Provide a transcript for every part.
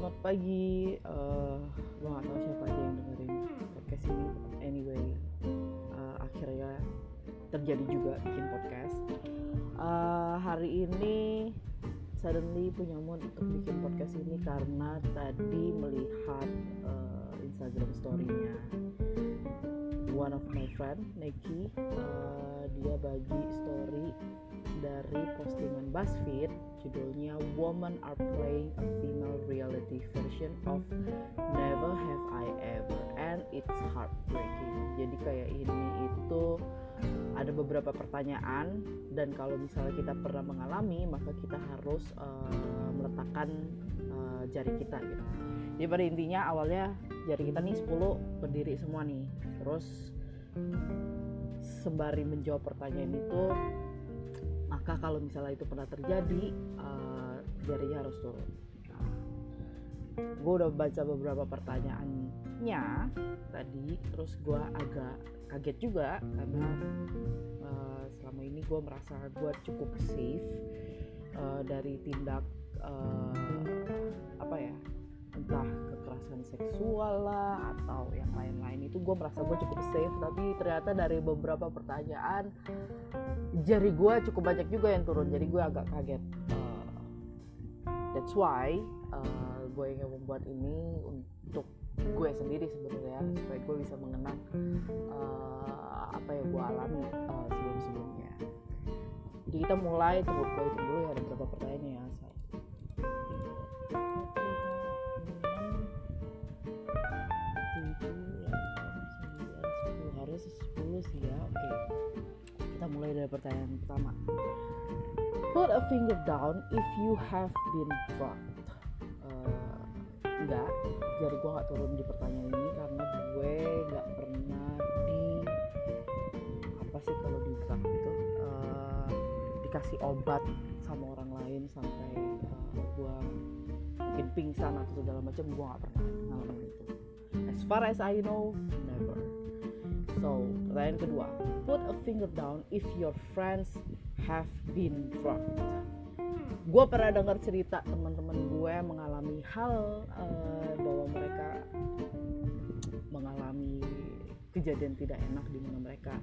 selamat pagi. Uh, gue gak tahu siapa aja yang dengerin podcast ini. Anyway, uh, akhirnya terjadi juga bikin podcast. Uh, hari ini suddenly punya mood untuk bikin podcast ini karena tadi melihat uh, Instagram story-nya one of my friend Neki uh, dia bagi story dari postingan BuzzFeed judulnya Women Are Playing a Female Reality Version of Never Have I Ever and It's Heartbreaking. Jadi kayak ini itu ada beberapa pertanyaan dan kalau misalnya kita pernah mengalami maka kita harus uh, meletakkan uh, jari kita gitu. Jadi pada intinya awalnya jari kita nih 10 berdiri semua nih. Terus sembari menjawab pertanyaan itu maka kalau misalnya itu pernah terjadi uh, jarinya harus turun? Nah, gue udah baca beberapa pertanyaannya tadi terus gue agak kaget juga karena uh, selama ini gue merasa gue cukup safe uh, dari tindak uh, apa ya entah kekerasan seksual lah atau yang lain-lain. Itu gue merasa gue cukup safe tapi ternyata dari beberapa pertanyaan jari gue cukup banyak juga yang turun. Jadi gue agak kaget. Uh, that's why uh, gue ingin membuat ini untuk gue sendiri sebenarnya supaya gue bisa mengenang uh, apa yang gue alami uh, sebelum-sebelumnya. Jadi kita mulai tunggu gue dulu ya ada beberapa pertanyaan ya kita mulai dari pertanyaan pertama. Put a finger down if you have been drugged uh, enggak. Jari gue gak turun di pertanyaan ini karena gue gak pernah di apa sih kalau di drug itu uh, dikasih obat sama orang lain sampai uh, gue mungkin pingsan atau segala macam gue gak pernah ngalamin itu. As far as I know never So, pertanyaan kedua, put a finger down if your friends have been drugged. Gue pernah dengar cerita teman-teman gue mengalami hal uh, bahwa mereka mengalami kejadian tidak enak di mana mereka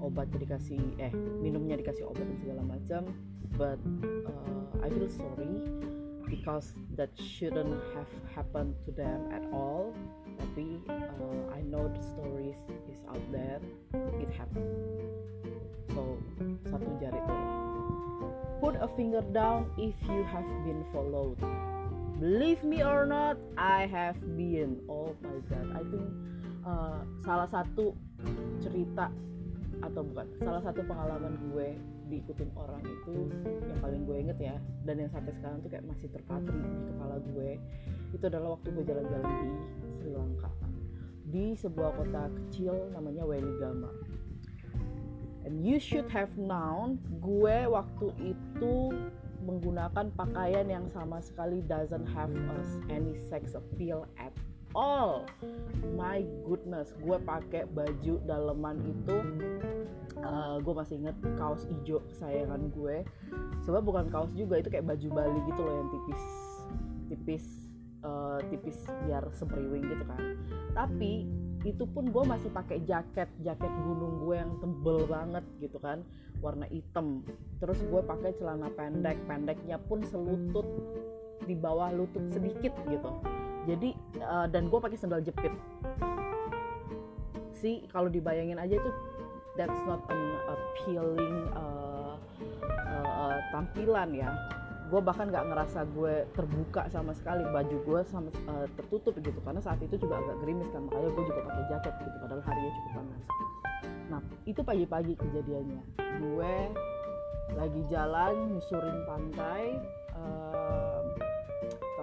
obat dikasih eh minumnya dikasih obat dan segala macam. But uh, I feel sorry because that shouldn't have happened to them at all tapi uh, I know the stories is out there. It happened. So satu jari turun put a finger down if you have been followed. Believe me or not I have been. Oh my god. I think uh, salah satu cerita atau bukan salah satu pengalaman gue diikutin orang itu yang paling gue inget ya dan yang sampai sekarang tuh kayak masih terpatri di kepala gue itu adalah waktu gue jalan-jalan di Sri Lanka. Di sebuah kota kecil namanya Weligama and you should have known gue waktu itu menggunakan pakaian yang sama sekali doesn't have us any sex appeal at all. My goodness gue pakai baju daleman itu uh, gue masih inget kaos hijau kesayangan gue. Sebab bukan kaos juga itu kayak baju Bali gitu loh yang tipis tipis uh, tipis biar semriwing gitu kan. Tapi itu pun gue masih pakai jaket jaket gunung gue yang tebel banget gitu kan warna hitam. Terus gue pakai celana pendek pendeknya pun selutut di bawah lutut sedikit gitu jadi uh, dan gue pakai sandal jepit. Sih kalau dibayangin aja itu that's not an appealing uh, uh, tampilan ya. Gue bahkan nggak ngerasa gue terbuka sama sekali baju gue sama uh, tertutup gitu. Karena saat itu juga agak gerimis kan makanya gue juga pakai jaket gitu padahal harinya cukup panas. Nah itu pagi-pagi kejadiannya. Gue lagi jalan nyusurin pantai uh,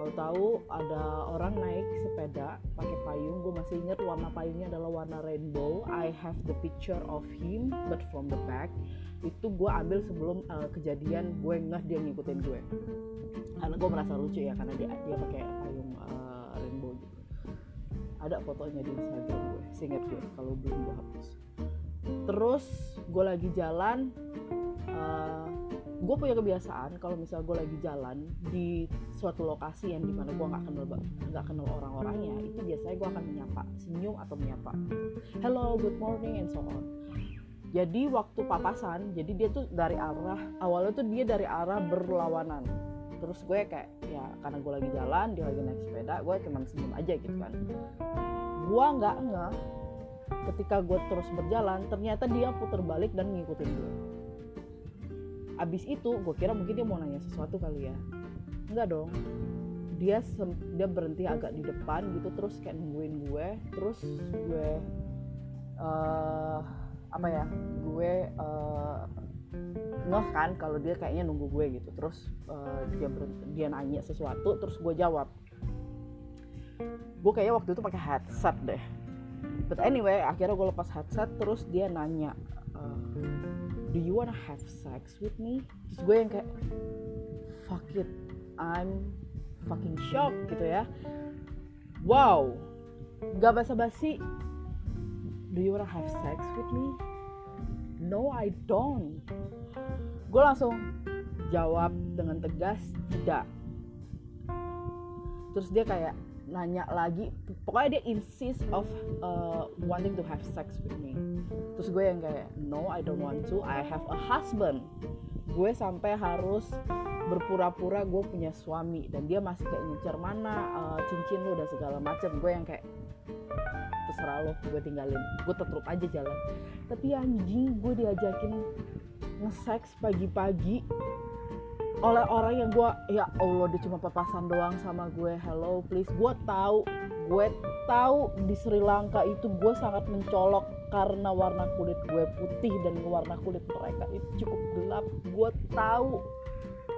tahu-tahu ada orang naik sepeda pakai payung. Gue masih ingat warna payungnya adalah warna rainbow. I have the picture of him but from the back. Itu gue ambil sebelum uh, kejadian gue ngeh dia ngikutin gue. Karena gue merasa lucu ya karena dia dia pakai payung uh, rainbow gitu. Ada fotonya di Instagram gue seingat gue kalau belum gue hapus. Terus gue lagi jalan uh, gue punya kebiasaan kalau misalnya gue lagi jalan di suatu lokasi yang di mana gue nggak kenal nggak kenal orang-orangnya itu biasanya gue akan menyapa senyum atau menyapa. Hello good morning and so on. Jadi waktu papasan jadi dia tuh dari arah awalnya tuh dia dari arah berlawanan. Terus gue kayak ya karena gue lagi jalan dia lagi naik sepeda gue cuma senyum aja gitu kan. Gue nggak nggak ketika gue terus berjalan ternyata dia putar balik dan ngikutin gue abis itu gue kira mungkin dia mau nanya sesuatu kali ya. Enggak dong. Dia dia berhenti agak di depan gitu terus kayak nungguin gue terus gue uh, apa ya gue uh, ngeh kan kalau dia kayaknya nunggu gue gitu. Terus uh, dia berhenti, dia nanya sesuatu terus gue jawab. Gue kayaknya waktu itu pakai headset deh. But anyway akhirnya gue lepas headset terus dia nanya do you wanna have sex with me? Terus gue yang kayak fuck it I'm fucking shocked gitu ya. Wow gak basa-basi. Do you wanna have sex with me? No I don't. Gue langsung jawab dengan tegas tidak. Terus dia kayak nanya lagi pokoknya dia insist of uh, wanting to have sex with me. Terus gue yang kayak no I don't want to. I have a husband. Gue sampai harus berpura-pura gue punya suami dan dia masih kayak nyecer mana uh, cincin lo dan segala macam. Gue yang kayak terserah lo gue tinggalin. Gue tetep aja jalan. Tapi anjing gue diajakin nge-sex pagi-pagi oleh orang yang gue ya allah dia cuma papasan doang sama gue. Hello please. Gue tahu gue tahu di Sri Lanka itu gue sangat mencolok karena warna kulit gue putih dan warna kulit mereka itu cukup gelap. Gue tahu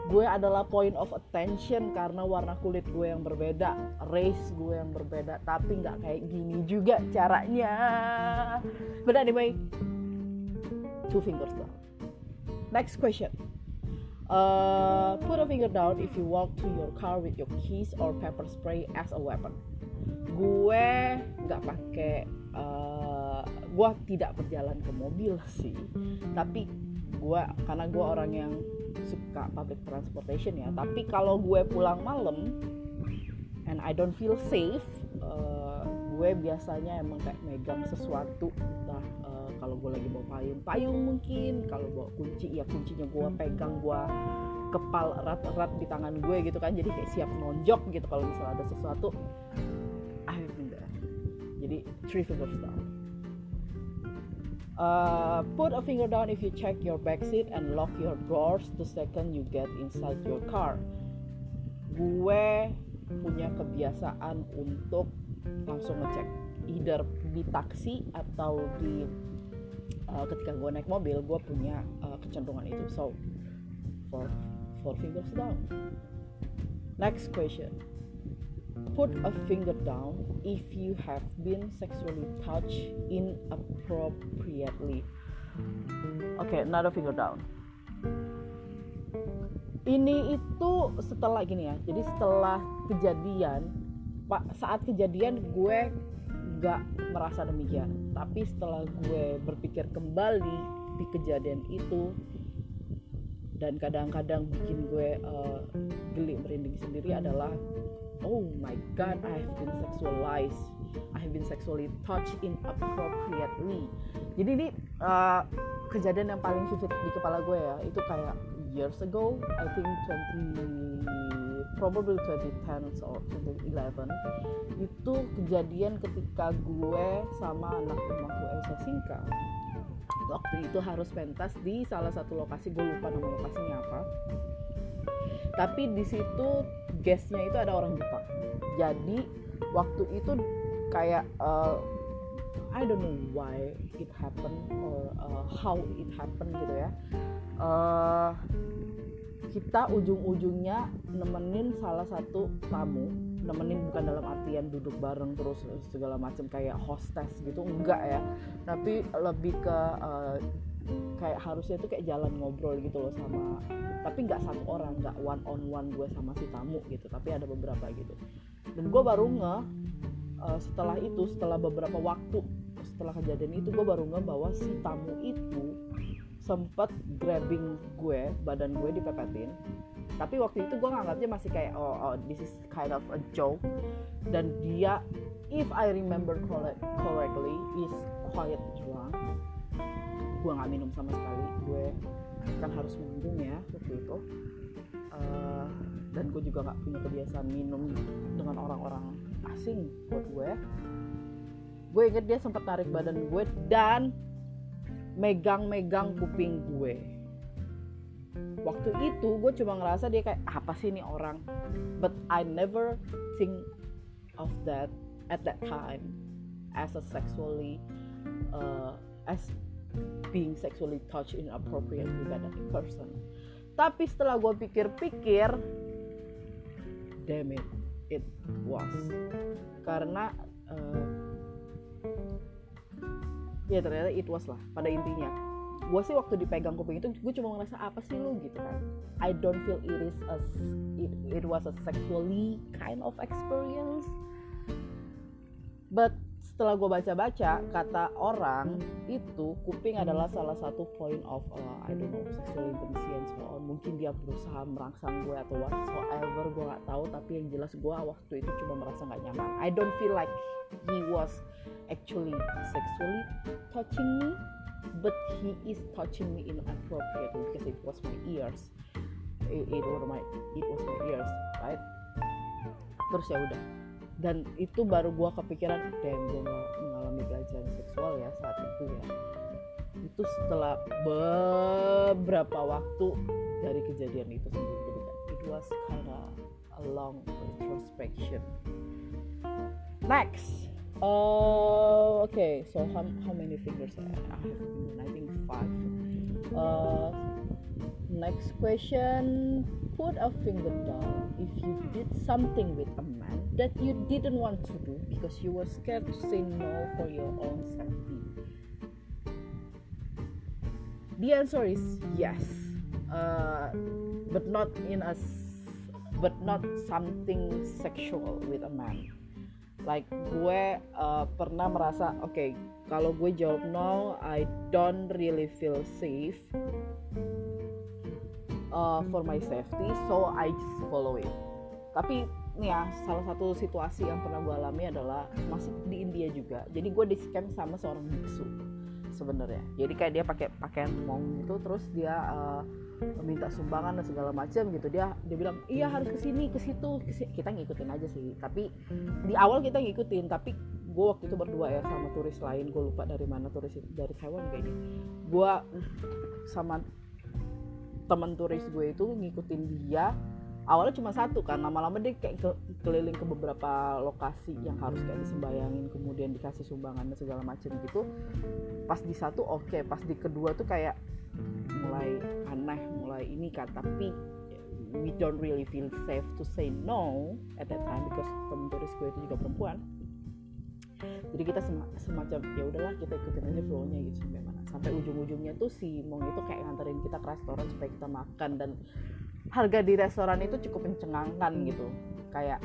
gue adalah point of attention karena warna kulit gue yang berbeda race gue yang berbeda tapi nggak kayak gini juga caranya. But anyway two fingers down next question Uh, put a finger down if you walk to your car with your keys or pepper spray as a weapon. Gue nggak pakai, uh, gue tidak berjalan ke mobil sih, tapi gue karena gue orang yang suka public transportation ya. Tapi kalau gue pulang malam and I don't feel safe, uh, gue biasanya emang kayak megang sesuatu entah kalau gue lagi bawa payung payung mungkin. Kalau bawa kunci ya kuncinya gue pegang gue kepal erat-erat di tangan gue gitu kan. Jadi kayak siap nonjok gitu kalau misalnya ada sesuatu. Been there jadi three fingers down uh, put a finger down if you check your back seat and lock your doors the second you get inside your car. Gue punya kebiasaan untuk langsung ngecek either di taksi atau di uh, ketika gue naik mobil gue punya uh, kecenderungan itu. So four four fingers down. Next question. Put a finger down if you have been sexually touched inappropriately. Okay another finger down. Ini itu setelah gini ya. Jadi setelah kejadian pak saat kejadian gue gak merasa demikian. Tapi setelah gue berpikir kembali di kejadian itu dan kadang-kadang bikin gue uh, geli merinding sendiri adalah oh my god I have been sexualized. I have been sexually touched inappropriately. Jadi ini uh, kejadian yang paling vivid di kepala gue ya. Itu kayak years ago I think 20 probably 2010 or 2011 itu kejadian ketika gue sama anak rumahku Elsa Singka. Waktu itu harus pentas di salah satu lokasi gue lupa nama lokasinya apa. Tapi di situ guestnya itu ada orang Jepang. Jadi waktu itu kayak uh, I don't know why it happened or uh, how it happened gitu ya. Uh, kita ujung-ujungnya nemenin salah satu tamu nemenin bukan dalam artian duduk bareng terus segala macam kayak hostess gitu enggak ya. Tapi lebih ke uh, kayak harusnya tuh kayak jalan ngobrol gitu loh sama tapi nggak satu orang nggak one on one gue sama si tamu gitu tapi ada beberapa gitu. Dan gue baru nge uh, setelah itu setelah beberapa waktu setelah kejadian itu gue baru nge bahwa si tamu itu sempet grabbing gue badan gue dipepetin. Tapi waktu itu gue nganggapnya masih kayak oh, oh this is kind of a joke. Dan dia if I remember correctly is quite drunk gue nggak minum sama sekali. Gue kan harus manggung ya waktu itu. Uh, dan gue juga nggak punya kebiasaan minum dengan orang-orang asing buat gue gue inget dia sempat tarik badan gue dan megang-megang kuping gue. Waktu itu gue cuma ngerasa dia kayak apa sih ini orang? But I never think of that at that time as a sexually uh, as being sexually touched inappropriate with that person. Tapi setelah gue pikir-pikir damn it it was. Karena uh, ya ternyata it was lah pada intinya. Gue sih waktu dipegang kuping itu gue cuma ngerasa apa sih lu? Gitu kan. I don't feel it is a it, it was a sexually kind of experience. But setelah gue baca-baca kata orang itu kuping adalah salah satu point of uh, I don't know sexual intimacy and so on mungkin dia berusaha merangsang gue atau whatsoever gue nggak tahu tapi yang jelas gue waktu itu cuma merasa nggak nyaman. I don't feel like he was actually sexually touching me but he is touching me inappropriately because it was my ears. It, it was my it was my ears right? Terus ya udah dan itu baru gue kepikiran dan gue mengalami pelecehan seksual ya saat itu ya. Itu setelah beberapa waktu dari kejadian itu sendiri it was kinda a long retrospection next uh, okay so how, how many fingers I have I think five. Uh, next question put a finger down if you did something with a man that you didn't want to do because you were scared to say no for your own safety? The answer is yes, uh, but not in a but not something sexual with a man. Like gue uh, pernah merasa oke okay, kalau gue jawab no, I don't really feel safe uh, for my safety, so I just follow it. Tapi nih ya salah satu situasi yang pernah gue alami adalah masih di India juga. Jadi gue di scam sama seorang biksu sebenarnya. Jadi kayak dia pakai pakaian mong gitu terus dia uh, minta sumbangan dan segala macam gitu. Dia dia bilang iya harus ke sini ke kita ngikutin aja sih. Tapi di awal kita ngikutin tapi gue waktu itu berdua ya sama turis lain gue lupa dari mana turis dari Taiwan kayaknya gue sama teman turis gue itu ngikutin dia awalnya cuma satu kan lama-lama dia kayak ke, keliling ke beberapa lokasi yang harus kayak disembayangin kemudian dikasih sumbangan dan segala macam gitu. Pas di satu oke. Okay. pas di kedua tuh kayak mulai aneh mulai ini kan. Tapi we don't really feel safe to say no at that time because temen turis gue itu juga perempuan jadi kita semacam ya udahlah kita ikutin aja flownya gitu sampai mana. Sampai ujung-ujungnya tuh si Mong itu kayak nganterin kita ke restoran supaya kita makan dan harga di restoran itu cukup mencengangkan gitu. Kayak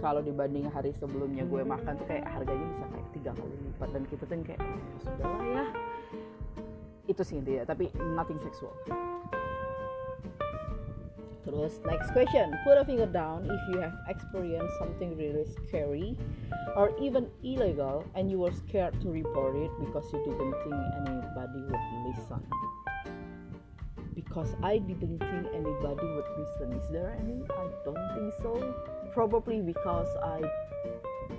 kalau dibanding hari sebelumnya gue makan tuh kayak harganya bisa kayak tiga kali lipat dan kita tuh kayak ya sudah lah ya. Itu sih intinya tapi nothing sexual Terus next question, put a finger down if you have experienced something really scary or even illegal and you were scared to report it because you didn't think anybody would listen because I didn't think anybody would listen. Is there any? I don't think so. Probably because I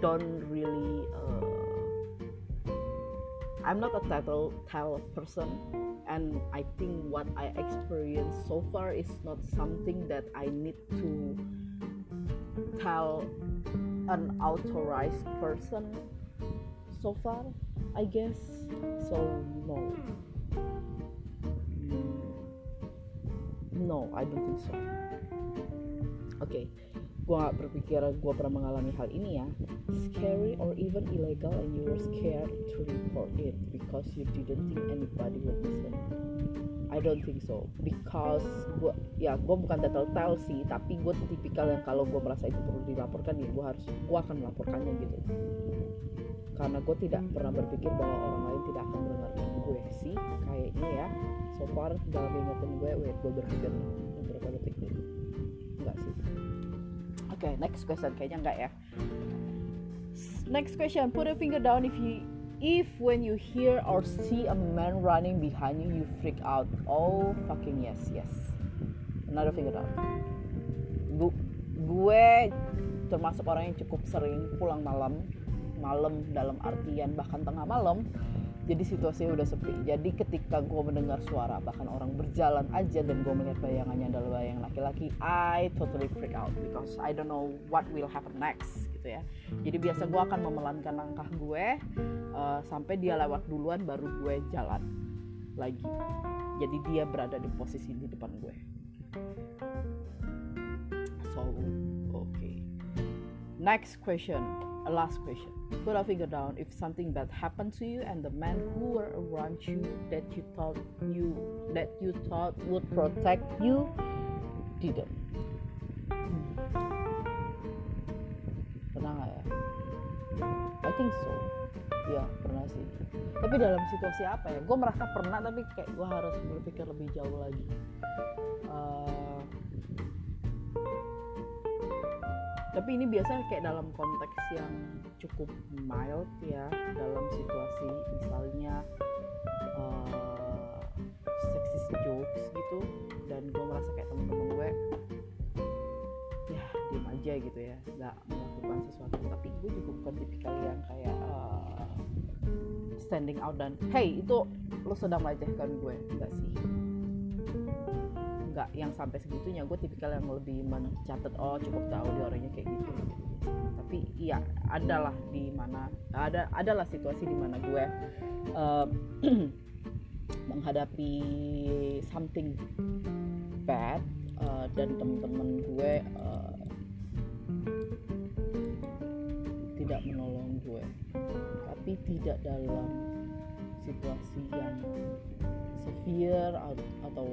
don't really. Uh, I'm not a title tell person, and I think what I experienced so far is not something that I need to tell an authorized person so far. I guess so. No. Hmm. no I don't think so okay. Gue gak berpikir gue pernah mengalami hal ini ya. Scary or even illegal and you were scared to report it because you didn't think anybody would listen. I don't think so. Because gue ya gue bukan tahu sih tapi gue tipikal yang kalau gue merasa itu perlu dilaporkan ya gue harus gue akan melaporkannya gitu. Karena gue tidak pernah berpikir bahwa orang lain tidak akan mendengarkan gue sih kayaknya ya. So far dalam ingatan gue wait gue berpikir beberapa detik dulu. Enggak sih oke okay, next question. Kayaknya enggak ya. Next question. Put a finger down if you if when you hear or see a man running behind you you freak out. Oh fucking yes yes. Another finger down. Gue, gue termasuk orang yang cukup sering pulang malam malam dalam artian bahkan tengah malam jadi situasinya udah sepi. Jadi ketika gue mendengar suara bahkan orang berjalan aja dan gue melihat bayangannya adalah bayang laki-laki I totally freak out because I don't know what will happen next gitu ya. Jadi biasa gue akan memelankan langkah gue uh, sampai dia lewat duluan baru gue jalan lagi. Jadi dia berada di posisi di depan gue. So oke okay. next question last question put a finger down if something bad happened to you and the men who were around you that you thought you that you thought would protect you didn't. Pernah ya? I think so. Ya pernah sih. Tapi dalam situasi apa ya? Gue merasa pernah tapi kayak gue harus berpikir lebih jauh lagi. Uh, tapi ini biasanya kayak dalam konteks yang cukup mild ya dalam situasi misalnya uh, sexist jokes gitu dan gue merasa kayak temen-temen gue ya diem aja gitu ya nggak melakukan sesuatu. Tapi gue juga bukan tipikal yang kayak uh, standing out dan hey itu lo sedang melecehkan gue. Enggak sih nggak yang sampai segitunya. Gue tipikal yang lebih mencatat oh cukup tahu dia orangnya kayak gitu. Tapi iya adalah di mana ada adalah situasi di mana gue uh, menghadapi something bad uh, dan teman-teman gue uh, tidak menolong gue. Tapi tidak dalam situasi yang severe atau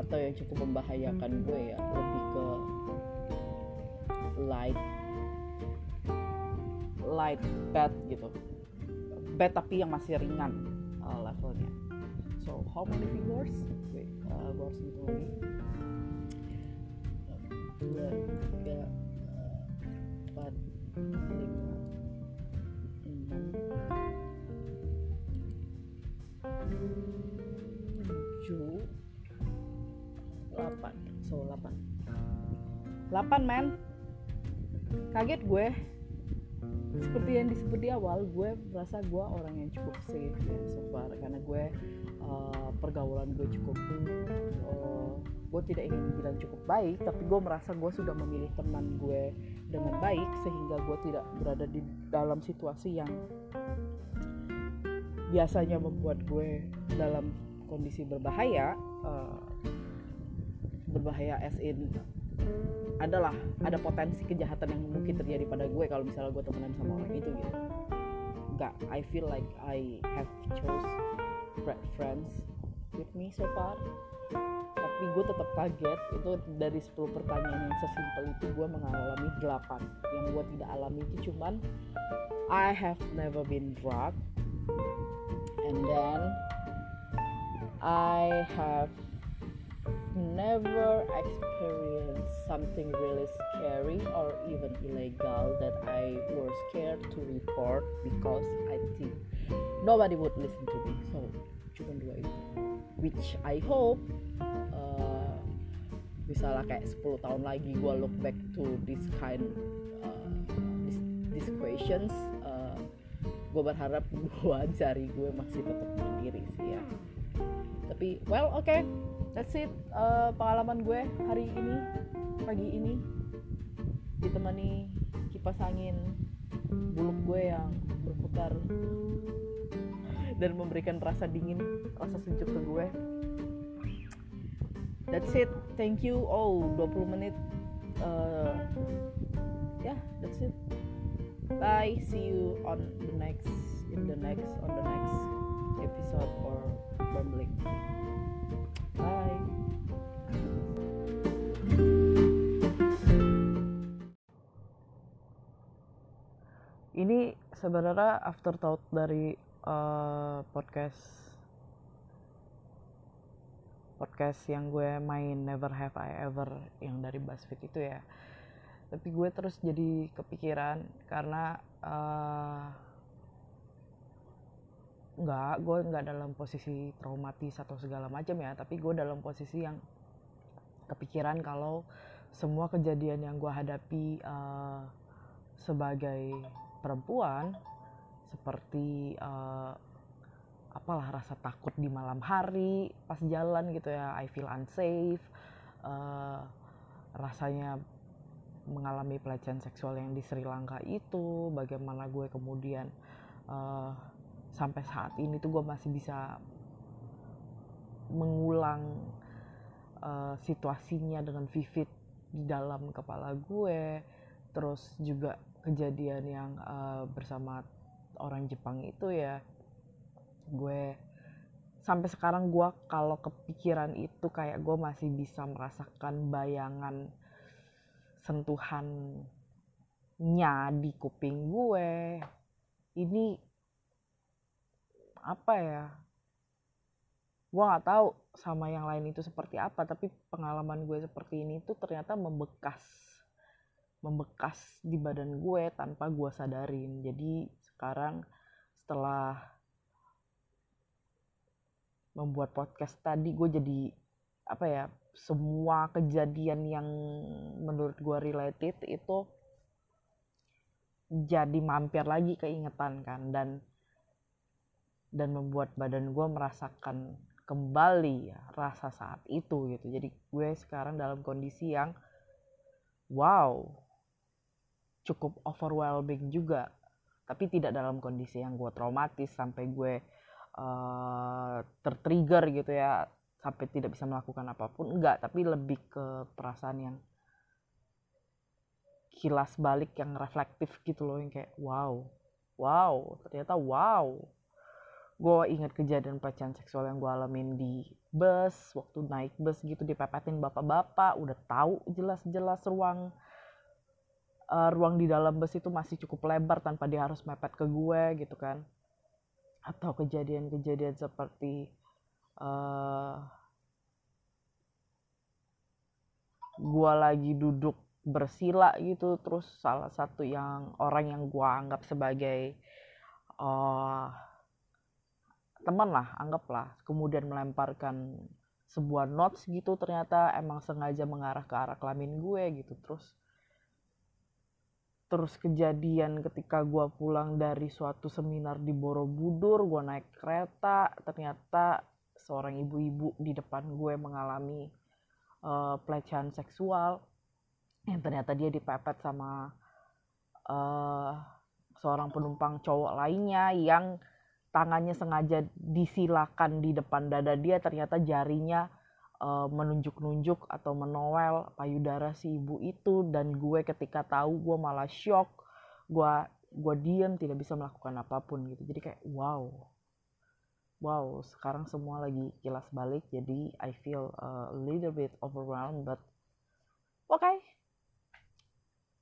atau yang cukup membahayakan gue ya lebih ke light light bad gitu. Bad tapi yang masih ringan uh, levelnya. So how many fingers? Wait uh, gue harus dua tiga empat lima enam tujuh 8 so 8 8 men. Kaget gue. Seperti yang disebut di awal gue merasa gue orang yang cukup safe ya so far. Karena gue uh, pergaulan gue cukup uh, gue tidak ingin bilang cukup baik tapi gue merasa gue sudah memilih teman gue dengan baik sehingga gue tidak berada di dalam situasi yang biasanya membuat gue dalam kondisi berbahaya uh, berbahaya as in adalah ada potensi kejahatan yang mungkin terjadi pada gue kalau misalnya gue temenan sama orang itu gitu. Enggak I feel like I have chose great friends with me so far. Tapi gue tetap kaget itu dari 10 pertanyaan yang sesimpel itu gue mengalami 8 yang gue tidak alami itu cuman I have never been drugged. And then I have never experienced something really scary or even illegal that I was scared to report because I think nobody would listen to me. So cuma dua itu, which I hope uh, misalnya kayak 10 tahun lagi gue look back to this kind uh, this, these questions uh, gue berharap gue cari gue masih tetap berdiri sih ya tapi well oke okay that's it uh, pengalaman gue hari ini pagi ini. Ditemani kipas angin buluk gue yang berputar dan memberikan rasa dingin rasa sejuk ke gue. That's it. Thank you oh 20 menit uh, ya yeah, that's it. Bye. See you on the next in the next on the next episode or rambling Bye. Ini sebenarnya afterthought dari uh, podcast podcast yang gue main Never Have I Ever yang dari BuzzFeed itu ya tapi gue terus jadi kepikiran karena uh, nggak gue nggak dalam posisi traumatis atau segala macam ya tapi gue dalam posisi yang kepikiran kalau semua kejadian yang gue hadapi uh, sebagai perempuan seperti uh, apalah rasa takut di malam hari pas jalan gitu ya I feel unsafe uh, rasanya mengalami pelecehan seksual yang di Sri Lanka itu bagaimana gue kemudian uh, sampai saat ini tuh gue masih bisa mengulang uh, situasinya dengan vivid di dalam kepala gue. Terus juga kejadian yang uh, bersama orang Jepang itu ya gue sampai sekarang gue kalau kepikiran itu kayak gue masih bisa merasakan bayangan sentuhannya di kuping gue. Ini apa ya? Gue nggak tahu sama yang lain itu seperti apa tapi pengalaman gue seperti ini tuh ternyata membekas membekas di badan gue tanpa gue sadarin. Jadi sekarang setelah membuat podcast tadi gue jadi apa ya semua kejadian yang menurut gue related itu jadi mampir lagi keingetan kan. Dan dan membuat badan gue merasakan kembali ya rasa saat itu gitu. Jadi gue sekarang dalam kondisi yang wow cukup overwhelming juga. Tapi tidak dalam kondisi yang gue traumatis sampai gue uh, tertrigger gitu ya sampai tidak bisa melakukan apa pun enggak. Tapi lebih ke perasaan yang kilas balik yang reflektif gitu loh yang kayak wow wow ternyata wow gue inget kejadian pelecehan seksual yang gue alamin di bus waktu naik bus gitu dipepetin bapak-bapak udah tahu jelas-jelas ruang uh, ruang di dalam bus itu masih cukup lebar tanpa dia harus mepet ke gue gitu kan. Atau kejadian-kejadian seperti uh, gue lagi duduk bersila gitu terus salah satu yang orang yang gue anggap sebagai uh, teman lah anggaplah. Kemudian melemparkan sebuah notes gitu ternyata emang sengaja mengarah ke arah kelamin gue gitu. Terus terus kejadian ketika gue pulang dari suatu seminar di Borobudur gue naik kereta ternyata seorang ibu-ibu di depan gue mengalami uh, pelecehan seksual yang ternyata dia dipepet sama uh, seorang penumpang cowok lainnya yang tangannya sengaja disilakan di depan dada dia ternyata jarinya uh, menunjuk-nunjuk atau menowel payudara si ibu itu. Dan gue ketika tahu gue malah shock. Gue gue diem tidak bisa melakukan apa pun gitu. Jadi kayak wow. Wow sekarang semua lagi kilas balik. Jadi I feel a little bit overwhelmed but okay.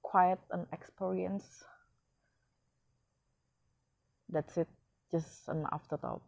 Quiet an experience. That's it just an afterthought